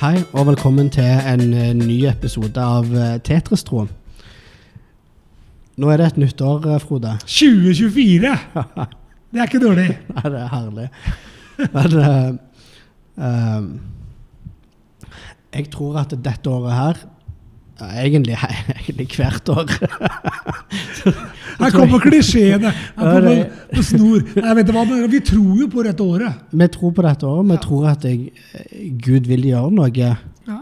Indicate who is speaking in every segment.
Speaker 1: Hei, og velkommen til en eh, ny episode av Tetristro. Nå er det et nytt år, eh, Frode.
Speaker 2: 2024! Det er ikke dårlig.
Speaker 1: Nei, det er herlig. Men uh, eh, jeg tror at dette året her ja, Egentlig, egentlig hvert år.
Speaker 2: Her kommer klisjeene her
Speaker 1: kommer
Speaker 2: på, snor. Nei, vet du hva, Vi tror jo på dette året.
Speaker 1: Vi tror på dette året. Vi
Speaker 2: Ja.
Speaker 1: tror at Gud vil gjøre noe
Speaker 2: Ja.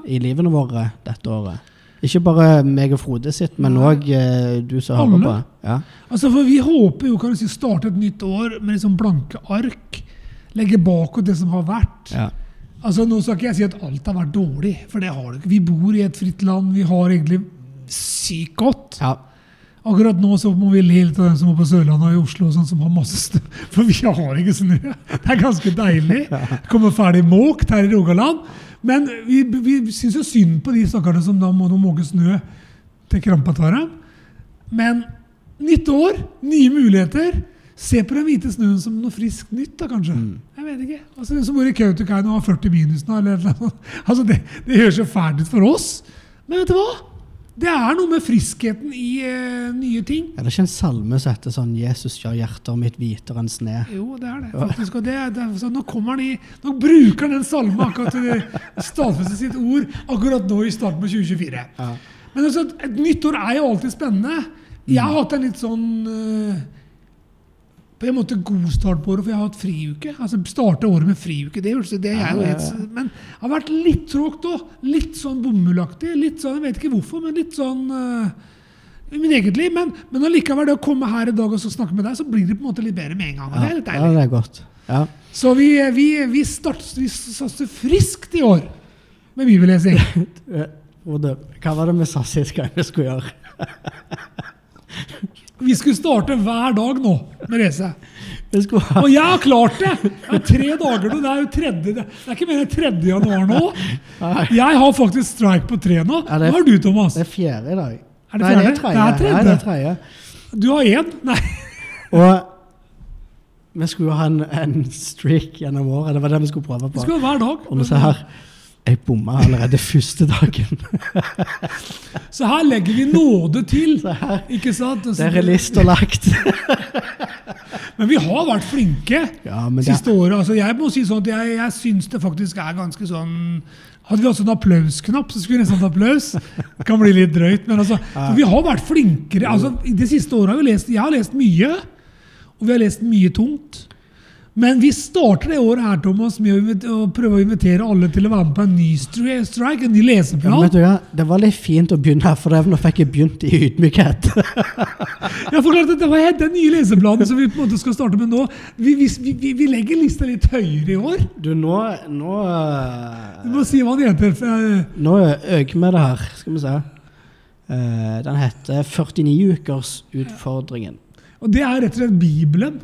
Speaker 1: i livene våre dette året. Ikke bare meg og Frode sitt, men òg du som hører på. Ja.
Speaker 2: Altså, for Vi håper jo kan du si, starte et nytt år med liksom blanke ark. Legge bak oss det som har vært.
Speaker 1: Ja.
Speaker 2: Altså, Nå skal ikke jeg si at alt har vært dårlig, for det har det ikke. Vi bor i et fritt land. Vi har egentlig sykt godt.
Speaker 1: ja.
Speaker 2: Akkurat nå så må vi le litt av dem som er på Sørlandet og i Oslo, og sånn, som har masse snø. For vi har ikke snø. Det er ganske deilig. Kommer ferdig måkt her i Rogaland. Men vi, vi syns jo synd på de stakkarene som da må måke snø til krampa tar dem. Men nytt år, nye muligheter. Se på den hvite snøen som noe friskt nytt, da kanskje. Jeg vet ikke. Altså, Den som bor i Kautokeino og har 40 minus nå, eller noe. Altså, det, det høres så fælt ut for oss. Men vet du hva? Det er noe med friskheten i uh, nye ting.
Speaker 1: Er det ikke en salme som heter sånn 'Jesus gjør hjertet mitt hvitere enn sne'?
Speaker 2: Jo, det er det. faktisk. Og det, er- det, er, nå i, nå bruker han den salmen akkurat til å stadfeste sitt ord akkurat nå i starten på 2024.
Speaker 1: Ja.
Speaker 2: Men altså, et nytt år er jo alltid spennende. Jeg har hatt en litt sånn eh, på en måte god start på året, for jeg har hatt friuke. Altså Starte året med friuke. Det, det er jo helt. Men det har vært litt tråkt òg. Litt sånn bomullaktig. Litt sånn, Jeg vet ikke hvorfor, men litt sånn uh, i min eget liv. Men, men allikevel, det å komme her i dag og så snakke med deg, så blir det på en måte litt bedre med en gang. Ja, Det er
Speaker 1: ja, det er godt. Ja.
Speaker 2: Så vi, vi, vi, vi satser friskt i år med bibellesing.
Speaker 1: Frode, hva var det vi sa sist gang vi skulle gjøre?
Speaker 2: Vi skulle starte hver dag nå med race.
Speaker 1: Skulle
Speaker 2: Og jeg har klart det! Jeg har tre dager nå. Det er jo tredje, det er ikke mer enn 3. januar nå. Jeg har faktisk strike på tre nå. Hva har du, Thomas?
Speaker 1: Det er fjerde i dag.
Speaker 2: Er det
Speaker 1: det
Speaker 2: fjerde?
Speaker 1: er tredje.
Speaker 2: Det er tredje.
Speaker 1: Nei, det er tredje.
Speaker 2: Du har én? Nei.
Speaker 1: Og vi skulle jo ha en, en streak gjennom året. Det var det vi skulle prøve
Speaker 2: Det
Speaker 1: på.
Speaker 2: skal være hver dag.
Speaker 1: Og her. Jeg bomma allerede første dagen.
Speaker 2: Så her legger vi nåde til.
Speaker 1: Her.
Speaker 2: Ikke sant?
Speaker 1: Der er lista lagt.
Speaker 2: Men vi har vært flinke
Speaker 1: Ja, men det,
Speaker 2: siste året. Altså, jeg må si sånn at jeg, jeg syns det faktisk er ganske sånn Hadde vi også en applausknapp, så skulle vi nesten hatt applaus. Det kan bli litt drøyt, men altså Vi har vært flinkere. altså i Det siste året har vi lest Jeg har lest mye, og vi har lest mye tungt. Men vi starter det året her, Thomas, med å, prøve å invitere alle til å være med på en ny strike, en ny
Speaker 1: ja,
Speaker 2: leseplan.
Speaker 1: vet du hva? det var litt fint å begynne her, for nå fikk jeg begynt i ydmykhet.
Speaker 2: Jeg forklarte at det var den nye leseplanen som vi på en måte skal starte med nå. Vi, vi, vi, vi legger lista litt høyere i år.
Speaker 1: Du, nå, nå, eh,
Speaker 2: Du må si hva den heter. for jeg-
Speaker 1: nå øker vi det her. Skal vi se. Eh, den heter 49 ukers utfordringen.
Speaker 2: Og det er rett og slett Bibelen.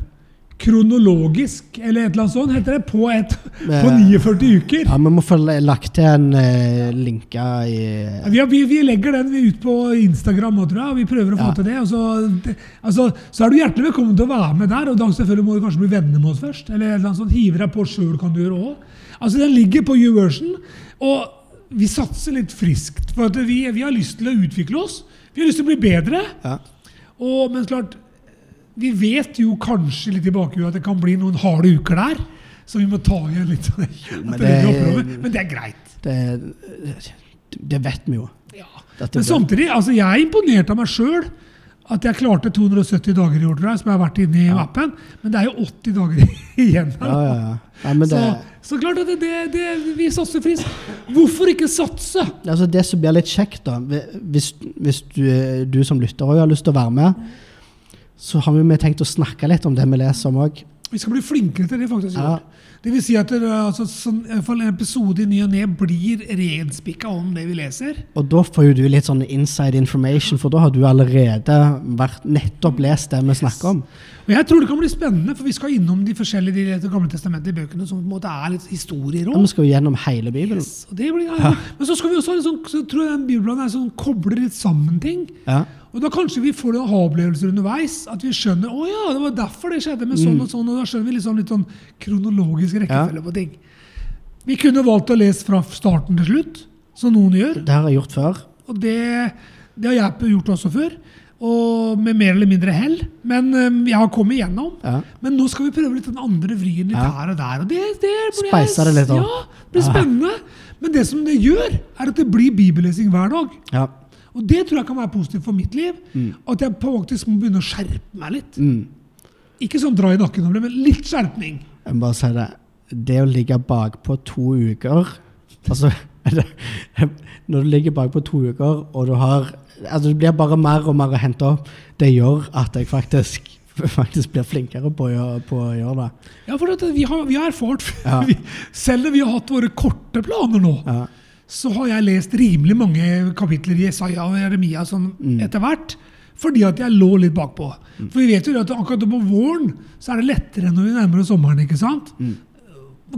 Speaker 2: Kronologisk, eller et eller annet sånt, heter det, på, et, på
Speaker 1: Eh,
Speaker 2: 49 uker.
Speaker 1: Ja, Vi må følge, lagt til en uh, link i
Speaker 2: Vi, vi, vi legger den ut på Instagram, nå, tror jeg, og vi prøver å få
Speaker 1: Ja.
Speaker 2: til det. Og så, det altså, så er du hjertelig velkommen til å være med der. Og da selvfølgelig må du kanskje bli venner med oss først. Eller et eller annet sånt. Hive deg på sjøl kan du gjøre òg. Altså, den ligger på YouVersion, og vi satser litt friskt. For vi, vi har lyst til å utvikle oss. Vi har lyst til å bli bedre.
Speaker 1: ja.
Speaker 2: Og, men klart, vi vet jo kanskje litt i bakhuet at det kan bli noen harde uker der. Så vi må ta igjen litt av det.
Speaker 1: men
Speaker 2: det men det er greit.
Speaker 1: Det, det vet vi jo.
Speaker 2: Ja. Men samtidig, altså jeg er imponert av meg sjøl. At jeg klarte 270 dager i år, som jeg har vært inne i appen. Men det er jo 80 dager igjen.
Speaker 1: Ja, ja, ja. Nei,
Speaker 2: Så, så klart at det, det, det, vi satser friskt. Hvorfor ikke satse?
Speaker 1: altså det som blir litt kjekt, da Hvis, hvis du, du som lytter òg har lyst til å være med, så har vi tenkt å snakke litt om det vi leser om òg.
Speaker 2: Vi skal bli flinkere til det, faktisk.
Speaker 1: Ja.
Speaker 2: Det vil si at det, altså, sånn, i fall en episode i ny og ne blir renspikka om det vi leser.
Speaker 1: Og da får jo du litt sånn inside information, for da har du allerede vært, nettopp lest det vi snakker om.
Speaker 2: Og jeg tror det kan bli spennende, for vi skal innom de forskjellige de de gamle testamentet i bøkene, som på en måte er litt historier
Speaker 1: Ja,
Speaker 2: òg.
Speaker 1: vi skal jo gjennom hele Bibelen.
Speaker 2: Yes, og det blir, Men så skal vi også ha en sånn, så tror jeg den bibelen sånn, kobler litt sammen ting.
Speaker 1: Ja.
Speaker 2: Og da kanskje vi får noen aha-opplevelser underveis. At vi skjønner å ja, det var derfor det skjedde med sånn og sånn. Og da skjønner vi sånn, litt sånn kronologisk rekkefølge på ting. Vi kunne valgt å lese fra starten til slutt, som noen gjør.
Speaker 1: Det har jeg gjort før.
Speaker 2: Og det, det har jeg gjort også før. Og med mer eller mindre hell. Men um, jeg har kommet igjennom.
Speaker 1: Ja.
Speaker 2: Men nå skal vi prøve litt den andre vrien litt
Speaker 1: Ja.
Speaker 2: her og der. Og det, det blir
Speaker 1: det litt opp.
Speaker 2: Ja, det blir
Speaker 1: Ja.
Speaker 2: spennende. Men det som det gjør, er at det blir bibellesing hver dag.
Speaker 1: Ja.
Speaker 2: Og det tror jeg kan være positivt for mitt liv. At jeg på faktisk må begynne å skjerpe meg litt.
Speaker 1: Mm.
Speaker 2: Ikke sånn dra i nakken, det, men litt skjerpning.
Speaker 1: Jeg må bare si det. Det å ligge bakpå to uker Altså Når du ligger bakpå to uker, og du har Altså det blir bare mer og mer å hente opp, det gjør at jeg faktisk faktisk blir flinkere på å gjøre, på å gjøre det.
Speaker 2: Ja, for at vi, har, vi har erfart
Speaker 1: Ja.
Speaker 2: Selv om vi har hatt våre korte planer nå,
Speaker 1: Ja.
Speaker 2: Så har jeg lest rimelig mange kapitler i Jesaja og Jeremia sånn
Speaker 1: Mm.
Speaker 2: etter hvert. Fordi at jeg lå litt bakpå. For vi vet jo at akkurat på våren så er det lettere når vi nærmer oss sommeren. ikke sant?
Speaker 1: Mm.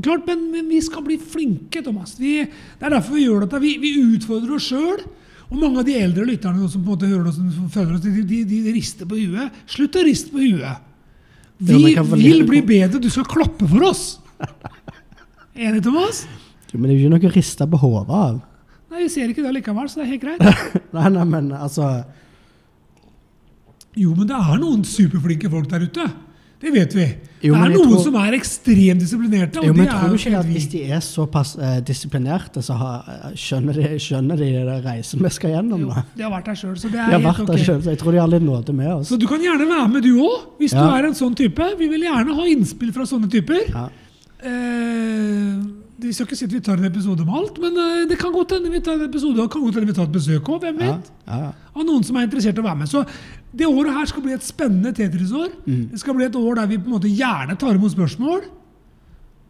Speaker 2: Klart, men, men vi skal bli flinke, Thomas. Vi, det er derfor vi gjør dette. Vi, vi utfordrer oss sjøl. Og mange av de eldre lytterne som på en måte hører oss, som føler oss, de, de, de rister på huet. Slutt å riste på huet. Vi vil bli bedre. Du skal klappe for oss. Enig, Thomas?
Speaker 1: Jo, Men det er jo ikke noe å riste på hodet av.
Speaker 2: Nei, vi ser ikke det likevel, så det er helt greit.
Speaker 1: Nei, nei, men altså
Speaker 2: Jo, men det er noen superflinke folk der ute. Det vet vi.
Speaker 1: Jo,
Speaker 2: det er noen
Speaker 1: tror-
Speaker 2: som er ekstremt disiplinerte. Og
Speaker 1: Jo, men
Speaker 2: det er
Speaker 1: tror ikke at
Speaker 2: vi.
Speaker 1: hvis de er såpass eh, disiplinerte, så har, skjønner, de, skjønner de det reisen vi skal gjennom?
Speaker 2: Jo, de har vært der sjøl, så det
Speaker 1: De
Speaker 2: er
Speaker 1: har
Speaker 2: helt
Speaker 1: vært der
Speaker 2: ok.
Speaker 1: selv, så jeg tror de har litt nåde med oss.
Speaker 2: Så du kan gjerne være med, du òg, hvis du er en sånn type. Vi vil gjerne ha innspill fra sånne typer.
Speaker 1: Ja.
Speaker 2: Eh, vi skal ikke si at vi tar en episode om alt, men eh, det kan godt hende vi tar en episode, og kan godt hende vi tar et besøk òg. Hvem
Speaker 1: Ja,
Speaker 2: vet?
Speaker 1: ja.
Speaker 2: Av noen som er interessert i å være med. Så det året her skal bli et spennende Tetris-år.
Speaker 1: Mm.
Speaker 2: Det skal bli et år der vi på en måte gjerne tar imot spørsmål.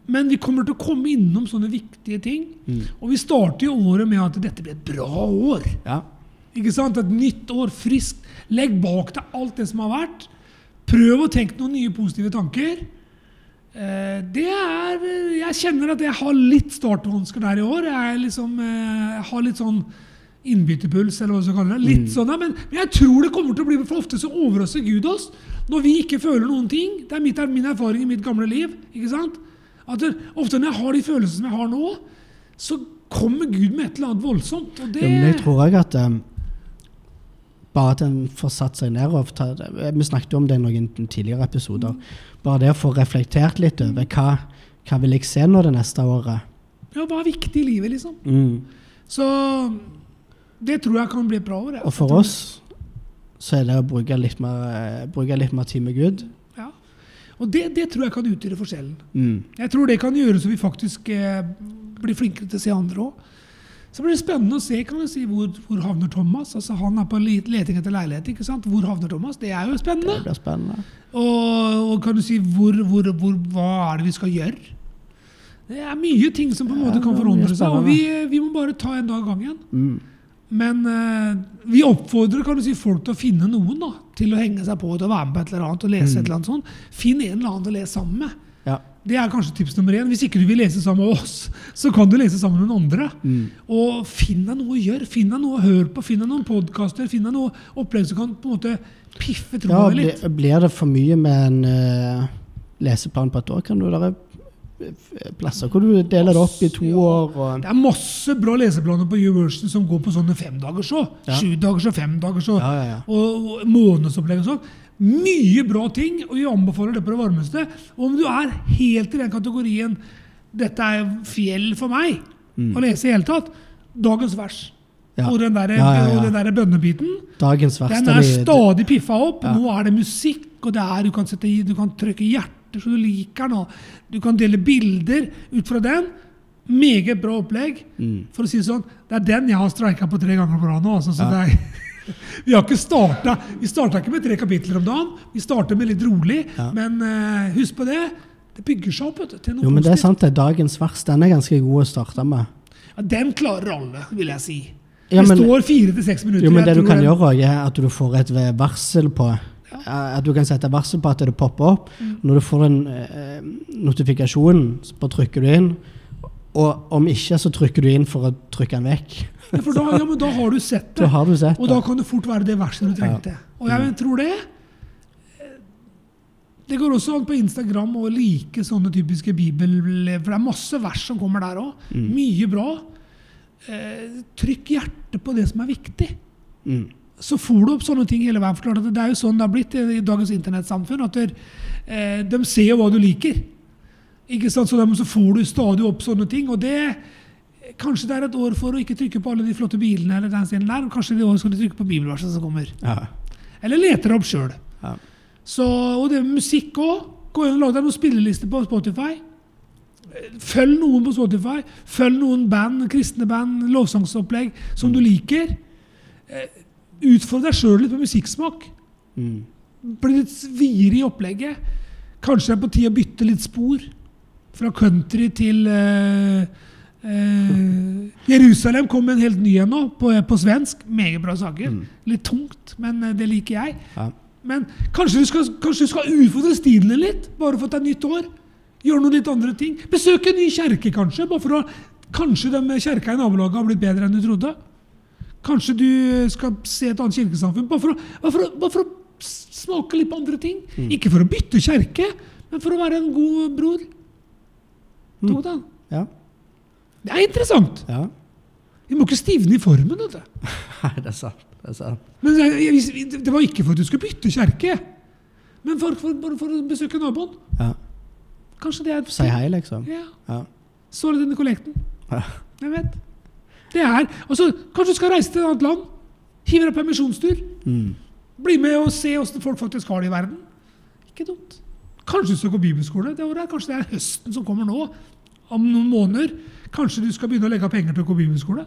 Speaker 2: Men vi kommer til å komme innom sånne viktige ting.
Speaker 1: Mm.
Speaker 2: Og vi starter jo året med at dette blir et bra år.
Speaker 1: ja.
Speaker 2: Ikke sant? Et nytt år, friskt. Legg bak deg alt det som har vært. Prøv å tenke noen nye positive tanker. Eh, Det er Jeg kjenner at jeg har litt startvansker der i år. Jeg, er liksom, eh, jeg har litt sånn innbytterpuls, eller hva du skal kalle det. Litt sånn, men, men jeg tror det kommer til å bli For ofte så overrasker Gud oss når vi ikke føler noen ting. Det er mitt, min erfaring i mitt gamle liv. ikke sant? At det, Ofte når jeg har de følelsene som jeg har nå, så kommer Gud med et eller annet voldsomt. Og det,
Speaker 1: ja, men jeg tror jeg at um, bare at en får satt seg ned og ta, Vi snakket jo om det i noen tidligere episoder. Bare det å få reflektert litt over hva, hva vil jeg se nå det neste året.
Speaker 2: Ja, hva er viktig i livet, liksom?
Speaker 1: Mm.
Speaker 2: Så det tror jeg kan bli et bra år.
Speaker 1: Og for oss så er det å bruke litt mer, eh, bruke litt mer tid med Gud.
Speaker 2: Ja. Og det, det tror jeg kan utgjøre forskjellen.
Speaker 1: Mm.
Speaker 2: Jeg tror det kan gjøre så vi faktisk eh, blir flinkere til å se andre òg. Så blir det spennende å se kan du si, hvor, hvor havner Thomas. Altså Han er på leting etter leilighet. ikke sant? Hvor havner Thomas? Det er jo
Speaker 1: Det
Speaker 2: spennende.
Speaker 1: blir spennende.
Speaker 2: Og, og kan du si hvor, hvor, hvor, hva er det vi skal gjøre? Det er mye ting som på en måte kan
Speaker 1: det
Speaker 2: forandre seg. Og vi, vi må bare ta en dag av gangen.
Speaker 1: Mm.
Speaker 2: Men uh, vi oppfordrer kan du si, folk til å finne noen da, til å henge seg på til å være med på et eller annet og lese
Speaker 1: Mm.
Speaker 2: et eller annet sånt. Finn en eller annen å lese sammen med.
Speaker 1: Ja.
Speaker 2: Det er kanskje tips nummer én. Hvis ikke du vil lese sammen med oss, så kan du lese sammen med noen andre.
Speaker 1: Mm.
Speaker 2: Og finn deg noe å gjøre. Finn deg noe å høre på. Finn deg noen podkaster. Finn deg noe opplegg som kan på en måte piffe troa
Speaker 1: ja,
Speaker 2: litt.
Speaker 1: blir det for mye med en uh, leseplan på et år, kan du er eh, plasser hvor du deler det opp i to
Speaker 2: Ja.
Speaker 1: år.
Speaker 2: Det er masse bra leseplaner på YouVersion som går på sånne femdagers òg.
Speaker 1: Ja.
Speaker 2: Sjudagers og femdagers og,
Speaker 1: ja, ja, ja.
Speaker 2: og, og månedsopplegg og sånn. Mye bra ting, og vi anbefaler det på det varmeste. Og om du er helt i den kategorien 'dette er fjell for meg'
Speaker 1: Mm.
Speaker 2: å lese i hele tatt, dagens vers
Speaker 1: Ja.
Speaker 2: og den der,
Speaker 1: Ja, ja,
Speaker 2: der bønnebiten
Speaker 1: Dagens
Speaker 2: Den er stadig piffa opp. Nå er det musikk, og det er, du, kan sette, du kan trykke hjerter så du liker den. Du kan dele bilder ut fra den. Meget bra opplegg.
Speaker 1: Mm.
Speaker 2: For å si det sånn, det er den jeg har streika på tre ganger på rad nå. Altså, så det er, vi har ikke starta Vi starta ikke med tre kapitler om dagen. Vi starter med litt rolig.
Speaker 1: Ja.
Speaker 2: Men uh, husk på det. Det bygger seg opp vet du, til noe
Speaker 1: Jo, men det er sant. det. Dagens vers den er ganske god å starte med.
Speaker 2: Ja, den klarer alle, vil jeg si.
Speaker 1: Ja,
Speaker 2: det står fire til seks minutter.
Speaker 1: Jo, men det du kan
Speaker 2: den-
Speaker 1: gjøre er at du får et varsel på eh, At du kan sette varsel på at det popper opp.
Speaker 2: Mm.
Speaker 1: Når du får en eh, notifikasjon, så bare trykker du inn. Og om ikke, så trykker du inn for å trykke den vekk.
Speaker 2: Ja, da, ja, men da har du sett
Speaker 1: Da
Speaker 2: det.
Speaker 1: har du sett
Speaker 2: Og da kan det fort være det verset du trengte. Og jeg tror det Det går også an på Instagram å like sånne typiske bibel... For det er masse vers som kommer der òg.
Speaker 1: Mm.
Speaker 2: Mye bra. Eh, trykk hjertet på det som er viktig.
Speaker 1: Mm.
Speaker 2: Så får du opp sånne ting hele veien. For det er jo sånn det har blitt i dagens internettsamfunn. At eh, de ser jo hva du liker. Ikke sant? Så, så får du stadig opp sånne ting. Og det Kanskje det er et år for å ikke trykke på alle de flotte bilene, eller den scenen der. Kanskje det året skal du trykke på bibelverset som kommer.
Speaker 1: Ja.
Speaker 2: Eller deg opp sjøl.
Speaker 1: Ja.
Speaker 2: Og det med musikk òg. Gå inn og lag deg noen spillelister på Spotify. Følg noen på Spotify. Følg noen band, kristne band, lovsangsopplegg som du liker. Eh, Utfordre deg sjøl litt på musikksmak.
Speaker 1: Mm.
Speaker 2: Bli litt videre i opplegget. Kanskje det er på tide å bytte litt spor. Fra country til eh, eh, Jerusalem kom med en helt ny en nå, på, på svensk. Meget bra saker.
Speaker 1: Mm.
Speaker 2: Litt tungt, men eh, det liker jeg.
Speaker 1: Ja.
Speaker 2: Men kanskje du, skal, kanskje du skal utfordre stilen din litt, bare for at det er nytt år? Gjøre noen litt andre ting. Besøk en ny kjerke, kanskje. bare for å, Kanskje de kjerka i nabolaget har blitt bedre enn du trodde. Kanskje du skal se et annet kirkesamfunn. Bare for å, bare for å, bare for å smake litt på andre ting. Ikke for å bytte kjerke, men for å være en god bror.
Speaker 1: Mm.
Speaker 2: Tok den.
Speaker 1: Ja.
Speaker 2: Det er interessant.
Speaker 1: ja.
Speaker 2: Vi må ikke stivne i formen. vet du.
Speaker 1: Nei, det er sant. Det er sant.
Speaker 2: Men det var ikke for at du skulle bytte kjerke, men for, for, bare for å besøke naboen.
Speaker 1: Ja.
Speaker 2: Kanskje det er et
Speaker 1: Si hei, liksom.
Speaker 2: Ja.
Speaker 1: Ja.
Speaker 2: Så litt denne kollekten.
Speaker 1: Ja.
Speaker 2: Jeg vet. Det er Og så kanskje du skal reise til et annet land. Hive deg permisjonstur.
Speaker 1: Mm.
Speaker 2: Bli med og se åssen folk faktisk har det i verden. Ikke dumt. Kanskje du skal gå bibelskole det året. Kanskje det er høsten som kommer nå. Om noen måneder. Kanskje du skal begynne å legge av penger til å gå bibelskole.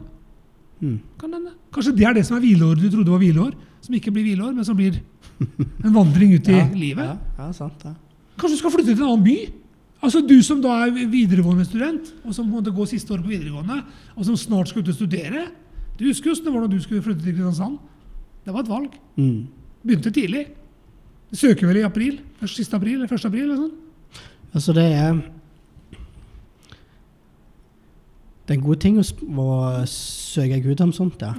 Speaker 1: Mm.
Speaker 2: Kan denne. Kanskje det er det som er hvileåret du trodde var hvileår. Som ikke blir hvileår, men som blir en vandring ut i
Speaker 1: Ja.
Speaker 2: livet.
Speaker 1: Ja, ja, sant.
Speaker 2: Kanskje du skal flytte til en annen by? Altså Du som da er videregående student, og som måtte gå siste året på videregående, og som snart skal ut og studere. Du husker jo hvordan du skulle flytte til Kristiansand. Det var et valg.
Speaker 1: Mm.
Speaker 2: Begynte tidlig. Du søker vel i april? Først Siste april eller 1. april? eller sånn?
Speaker 1: Altså, det er Det er en god ting å, å søke Gud om sånt, ja.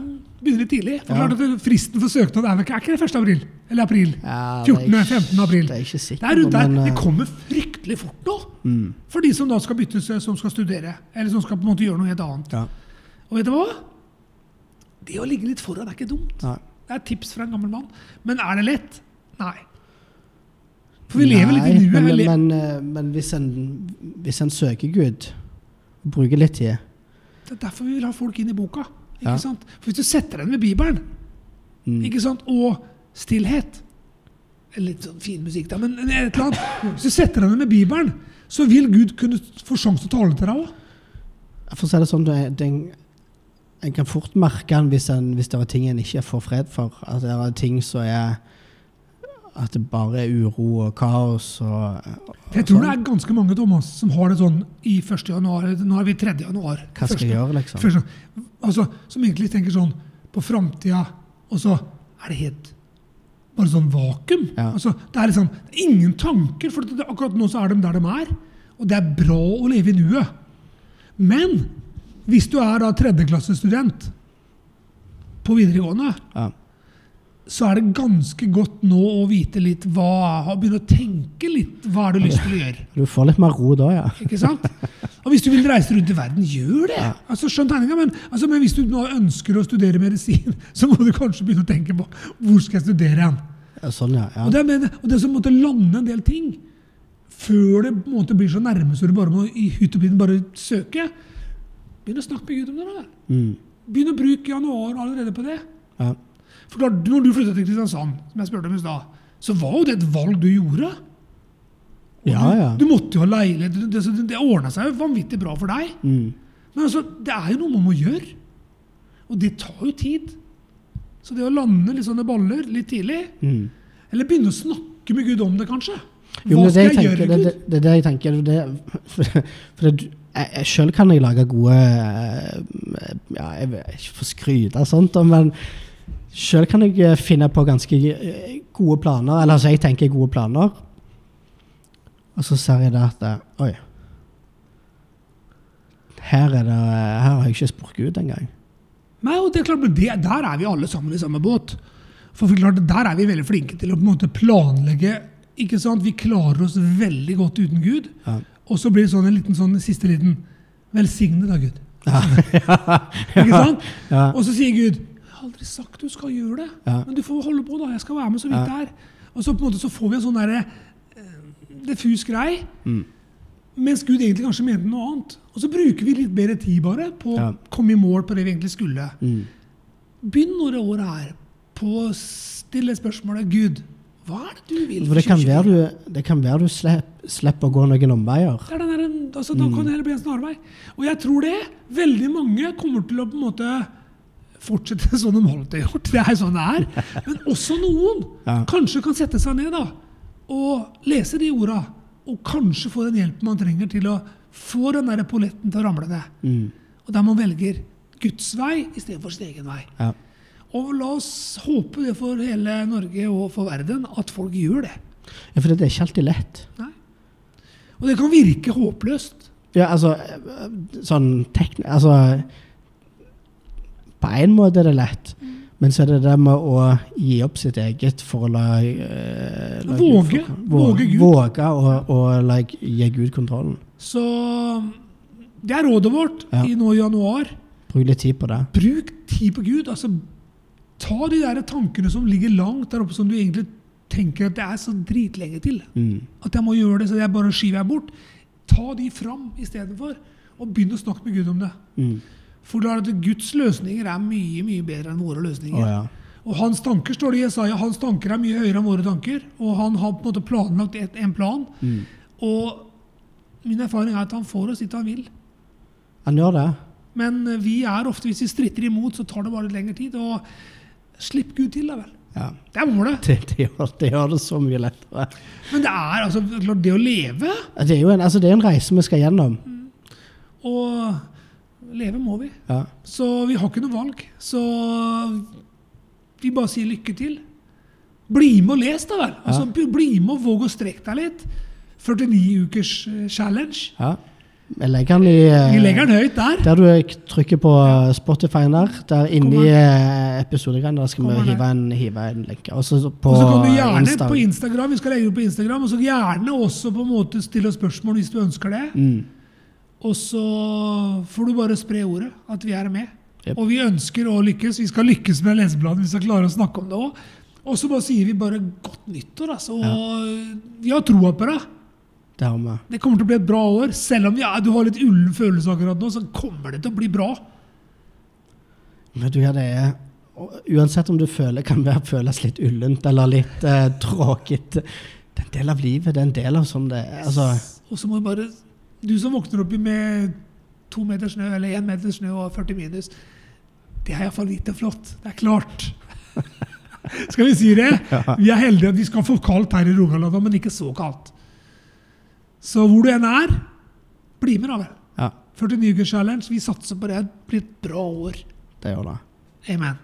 Speaker 2: Begynner litt tidlig. For
Speaker 1: Ja.
Speaker 2: Fristen for søknad er ikke er ikke det 1. april? Eller april?
Speaker 1: ja er
Speaker 2: 14. 15. april.
Speaker 1: Det er ikke sikkert,
Speaker 2: Det er rundt der. Det
Speaker 1: eh,
Speaker 2: kommer fryktelig fort nå.
Speaker 1: mm.
Speaker 2: For de som da skal bytte seg, som skal studere. Eller som skal på en måte gjøre noe helt annet.
Speaker 1: Ja.
Speaker 2: Og vet du hva? Det å ligge litt foran er ikke dumt.
Speaker 1: Nei.
Speaker 2: Det er tips fra en gammel mann. Men er det lett? Nei. For vi lever litt i
Speaker 1: Nei,
Speaker 2: nuet.
Speaker 1: Men,
Speaker 2: men,
Speaker 1: men, eh, men hvis, en, hvis en søker Gud, bruker litt tid
Speaker 2: Det er derfor vi vil ha folk inn i boka. Ikke
Speaker 1: Ja.
Speaker 2: sant? For hvis du setter den med Bibelen
Speaker 1: mm.
Speaker 2: og stillhet litt sånn fin musikk, da, men et eller annet. Hvis du setter den med Bibelen, så vil Gud kunne få sjanse til å tale til deg òg.
Speaker 1: For å si det sånn, det, en kan fort merke den hvis, en, hvis det er ting en ikke får fred for. At det er ting som er At det bare er uro og kaos og, og
Speaker 2: Jeg tror
Speaker 1: sånn.
Speaker 2: det er ganske mange Thomas, som har det sånn i 1. januar. Nå er vi 3. januar.
Speaker 1: Hva skal
Speaker 2: Første-
Speaker 1: jeg gjøre, liksom?
Speaker 2: Første, altså, som egentlig tenker sånn på framtida, og så er det helt bare sånn vakuum.
Speaker 1: Ja.
Speaker 2: Altså, det er liksom ingen tanker, for det, akkurat nå så er de der de er. Og det er bra å leve i nuet. Men hvis du er da tredjeklassestudent på videregående,
Speaker 1: Ja.
Speaker 2: Så er det ganske godt nå å vite litt hva Begynne å tenke litt hva har du lyst til å gjøre.
Speaker 1: Du får litt mer ro da, ja.
Speaker 2: Ikke sant? Og hvis du vil reise rundt i verden, gjør det!
Speaker 1: Ja.
Speaker 2: Altså, skjønn tegninga, men, altså, men hvis du nå ønsker å studere medisin, så må du kanskje begynne å tenke på hvor skal jeg studere hen.
Speaker 1: ja sånn, ja. ja.
Speaker 2: Og det, er- og det som måtte lande en del ting før det på en måte blir så nærme så du bare må i hytt og pine bare søke. Begynn å snakke med Gud om det. da.
Speaker 1: Mm.
Speaker 2: Begynn å bruke januar allerede på det.
Speaker 1: ja.
Speaker 2: For klart, når du flyttet til Kristiansand, som jeg spurte om i stad, så var jo det et valg du gjorde.
Speaker 1: Ja,
Speaker 2: du,
Speaker 1: ja.
Speaker 2: du måtte jo ha leilighet. Det, det, det ordna seg jo vanvittig bra for deg.
Speaker 1: Mm.
Speaker 2: Men altså, det er jo noe man må gjøre. Og det tar jo tid. Så det å lande litt sånne baller litt tidlig,
Speaker 1: Mm.
Speaker 2: eller begynne å snakke med Gud om det, kanskje Hva
Speaker 1: jo, det,
Speaker 2: skal
Speaker 1: jeg
Speaker 2: jeg
Speaker 1: tenker,
Speaker 2: gjøre,
Speaker 1: det,
Speaker 2: Gud?
Speaker 1: det, det er det jeg tenker. Det, for, for det, jeg, jeg Sjøl kan jeg lage gode eh, ja, Jeg vil ikke få skryte av sånt, men sjøl kan jeg eh, finne på ganske eh, gode planer. Eller altså, jeg tenker gode planer. Og så ser jeg det at det, Oi. Her, er det, her har jeg ikke spurt Gud engang.
Speaker 2: Nei, og det er klart, det, Der er vi alle sammen i samme båt. For for klart, Der er vi veldig flinke til å på en måte planlegge ikke sant? Vi klarer oss veldig godt uten Gud.
Speaker 1: Ja.
Speaker 2: Og så blir det sånn en liten sånn siste liten Velsigne da, Gud.
Speaker 1: Ja.
Speaker 2: Ikke sant?
Speaker 1: Ja.
Speaker 2: Og så sier Gud har aldri sagt du skal gjøre det,
Speaker 1: Ja.
Speaker 2: men du får holde på, da. Jeg skal være med så vidt det er. Og så på en måte så får vi en sånn derre eh, diffus grei.
Speaker 1: Mm.
Speaker 2: Mens Gud egentlig kanskje mente noe annet. Og så bruker vi litt bedre tid bare på å komme i mål på det vi egentlig skulle.
Speaker 1: Mm.
Speaker 2: Begynn når det året er på å stille spørsmålet Gud, hva er det du vil?
Speaker 1: For det kan være du, det kan være du slipper slipper å gå noen omveier.
Speaker 2: Det er den der, altså, Da kan det heller bli en snarvei. Og jeg tror det. Veldig mange kommer til å på en måte fortsette sånn de holdt det gjort. Det er sånn det er. Men også noen
Speaker 1: Ja.
Speaker 2: kanskje kan sette seg ned da, og lese de orda. Og kanskje få den hjelpen man trenger til å få den der polletten til å ramle ned.
Speaker 1: Mm.
Speaker 2: Og der man velger Guds vei istedenfor sin egen vei.
Speaker 1: Ja.
Speaker 2: Og la oss håpe det for hele Norge og for verden at folk gjør det.
Speaker 1: ja, for det er ikke alltid lett.
Speaker 2: Nei. Og det kan virke håpløst.
Speaker 1: Ja, altså eh, Sånn tekn... Altså På en måte er det lett, men så er det det med å gi opp sitt eget for å la, eh, la
Speaker 2: Våge.
Speaker 1: få-
Speaker 2: Våge Gud.
Speaker 1: Våge å like, gi Gud kontrollen.
Speaker 2: Så det er rådet vårt
Speaker 1: Ja.
Speaker 2: i nå i januar.
Speaker 1: Bruk litt tid på det.
Speaker 2: Bruk tid på Gud. altså Ta de der tankene som ligger langt der oppe, som du egentlig tenker at det er så dritlenge til.
Speaker 1: Mm.
Speaker 2: At jeg må gjøre det, så jeg bare skyver jeg bort. Ta de fram istedenfor, og begynn å snakke med Gud om det.
Speaker 1: Mm.
Speaker 2: For da er det at Guds løsninger er mye mye bedre enn våre løsninger.
Speaker 1: Oh, ja.
Speaker 2: Og hans tanker står det i Jesaja, hans tanker er mye høyere enn våre tanker. Og han har på en måte planlagt et, en plan.
Speaker 1: Mm.
Speaker 2: Og min erfaring er at han får oss dit han vil.
Speaker 1: Han gjør det.
Speaker 2: Men eh, vi er ofte, hvis vi stritter imot, så tar det bare litt lengre tid. Og slipp Gud til, da vel.
Speaker 1: Ja.
Speaker 2: Det er målet.
Speaker 1: Det, det, gjør, det gjør det så mye lettere.
Speaker 2: Men det er altså det å leve,
Speaker 1: Det er jo en, altså, det er en reise vi skal gjennom.
Speaker 2: og leve må vi.
Speaker 1: Ja.
Speaker 2: Så vi har ikke noe valg. Så vi bare sier lykke til. Bli med og les, da vel. Altså, Bli med og våg å strekke deg litt. 49 ukers eh, challenge.
Speaker 1: ja. Vi legger den i eh,
Speaker 2: legger den høyt der.
Speaker 1: Der du trykker på Spotify der, der inni eh, episodegreiene, der skal
Speaker 2: Kommer vi
Speaker 1: hive en, hive en lenke. Og så på
Speaker 2: Og så kan du gjerne
Speaker 1: Insta.
Speaker 2: på Instagram, vi skal legge det på Instagram, og så gjerne også på en måte stille spørsmål hvis du ønsker det.
Speaker 1: Mm.
Speaker 2: Og så får du bare spre ordet, at vi er med.
Speaker 1: Yep.
Speaker 2: Og vi ønsker å lykkes. Vi skal lykkes med Lesebladet. vi skal klare å snakke om det òg. Og så bare sier vi bare godt nyttår, altså. Og vi har troa på deg.
Speaker 1: Det.
Speaker 2: Det kommer til å bli et bra år. Selv om ja, du har litt ullen følelse akkurat nå, så kommer det til å bli bra.
Speaker 1: Vet du hva det er? Uansett om du føler kan være føles litt ullent eller litt eh, tråkete. Det er en del av livet. Det er en del av sånn det er. Altså,
Speaker 2: Og så må du bare Du som våkner opp med to meter snø, eller én meter snø og 40 minus, det er iallfall lite flott. Det er klart. skal vi si det? Vi er heldige at vi skal få kaldt her i Rogaland, men ikke så kaldt. Så hvor du enn er, bli med, da vel.
Speaker 1: ja,
Speaker 2: 49 ukers challenge. Vi satser på det. Det blir et bra år.
Speaker 1: det gjør det.
Speaker 2: Amen.